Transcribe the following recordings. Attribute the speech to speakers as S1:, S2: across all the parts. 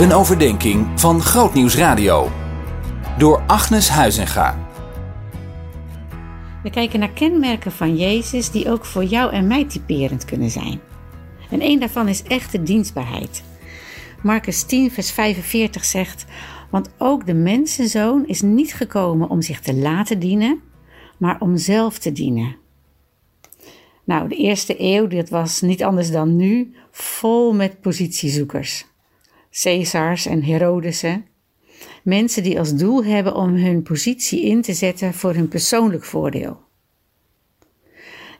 S1: Een overdenking van Grootnieuws Radio. Door Agnes Huizinga.
S2: We kijken naar kenmerken van Jezus die ook voor jou en mij typerend kunnen zijn. En een daarvan is echte dienstbaarheid. Marcus 10, vers 45 zegt: Want ook de mensenzoon is niet gekomen om zich te laten dienen, maar om zelf te dienen. Nou, de eerste eeuw, dit was niet anders dan nu, vol met positiezoekers. Caesars en Herodesen. Mensen die als doel hebben om hun positie in te zetten voor hun persoonlijk voordeel.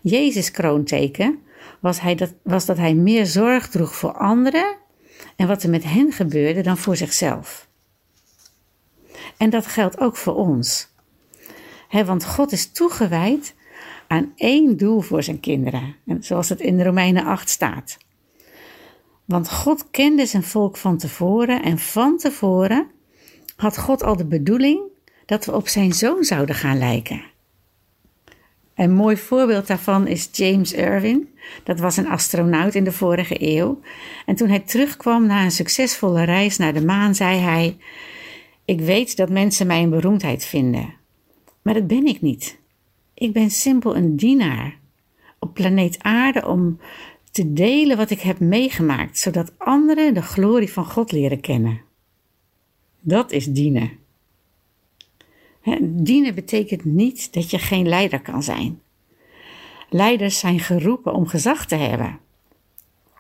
S2: Jezus' kroonteken was, hij dat, was dat hij meer zorg droeg voor anderen en wat er met hen gebeurde dan voor zichzelf. En dat geldt ook voor ons. want God is toegewijd aan één doel voor zijn kinderen, zoals het in Romeinen 8 staat. Want God kende zijn volk van tevoren en van tevoren had God al de bedoeling dat we op zijn zoon zouden gaan lijken. Een mooi voorbeeld daarvan is James Irwin. Dat was een astronaut in de vorige eeuw. En toen hij terugkwam na een succesvolle reis naar de maan, zei hij: Ik weet dat mensen mij een beroemdheid vinden, maar dat ben ik niet. Ik ben simpel een dienaar op planeet Aarde om te delen wat ik heb meegemaakt, zodat anderen de glorie van God leren kennen. Dat is dienen. dienen betekent niet dat je geen leider kan zijn. Leiders zijn geroepen om gezag te hebben.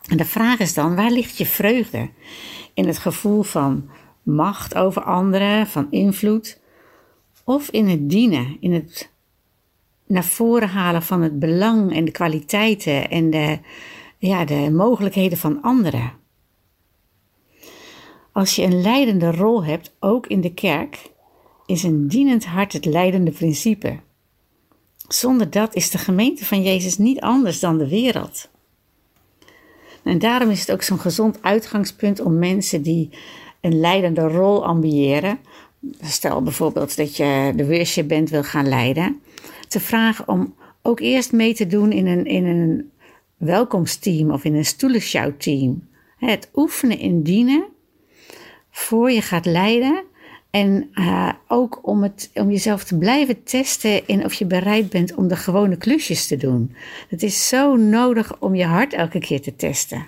S2: En de vraag is dan, waar ligt je vreugde? In het gevoel van macht over anderen, van invloed, of in het dienen, in het naar voren halen van het belang en de kwaliteiten en de, ja, de mogelijkheden van anderen. Als je een leidende rol hebt, ook in de kerk, is een dienend hart het leidende principe. Zonder dat is de gemeente van Jezus niet anders dan de wereld. En daarom is het ook zo'n gezond uitgangspunt om mensen die een leidende rol ambiëren, stel bijvoorbeeld dat je de worship band wil gaan leiden, te vragen om ook eerst mee te doen in een, in een welkomsteam of in een stoelenshoutteam. Het oefenen in dienen voor je gaat leiden. En uh, ook om, het, om jezelf te blijven testen in of je bereid bent om de gewone klusjes te doen. Het is zo nodig om je hart elke keer te testen.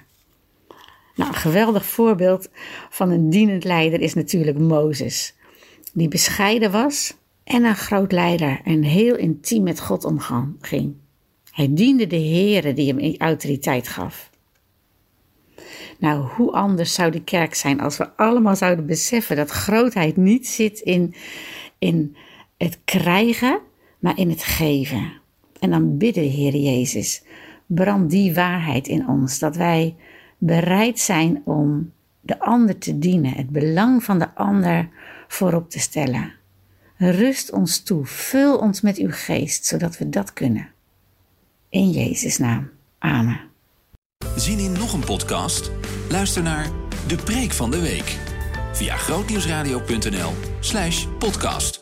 S2: Nou, een geweldig voorbeeld van een dienend leider is natuurlijk Mozes. Die bescheiden was en een groot leider en heel intiem met God omging. Hij diende de Heere die hem autoriteit gaf. Nou, hoe anders zou de kerk zijn als we allemaal zouden beseffen dat grootheid niet zit in, in het krijgen, maar in het geven. En dan bidden, Heer Jezus, brand die waarheid in ons, dat wij bereid zijn om de ander te dienen, het belang van de ander voorop te stellen. Rust ons toe, vul ons met uw geest, zodat we dat kunnen. In Jezus' naam. Amen.
S1: Zien in nog een podcast? Luister naar De Preek van de Week via grootnieuwsradio.nl/podcast.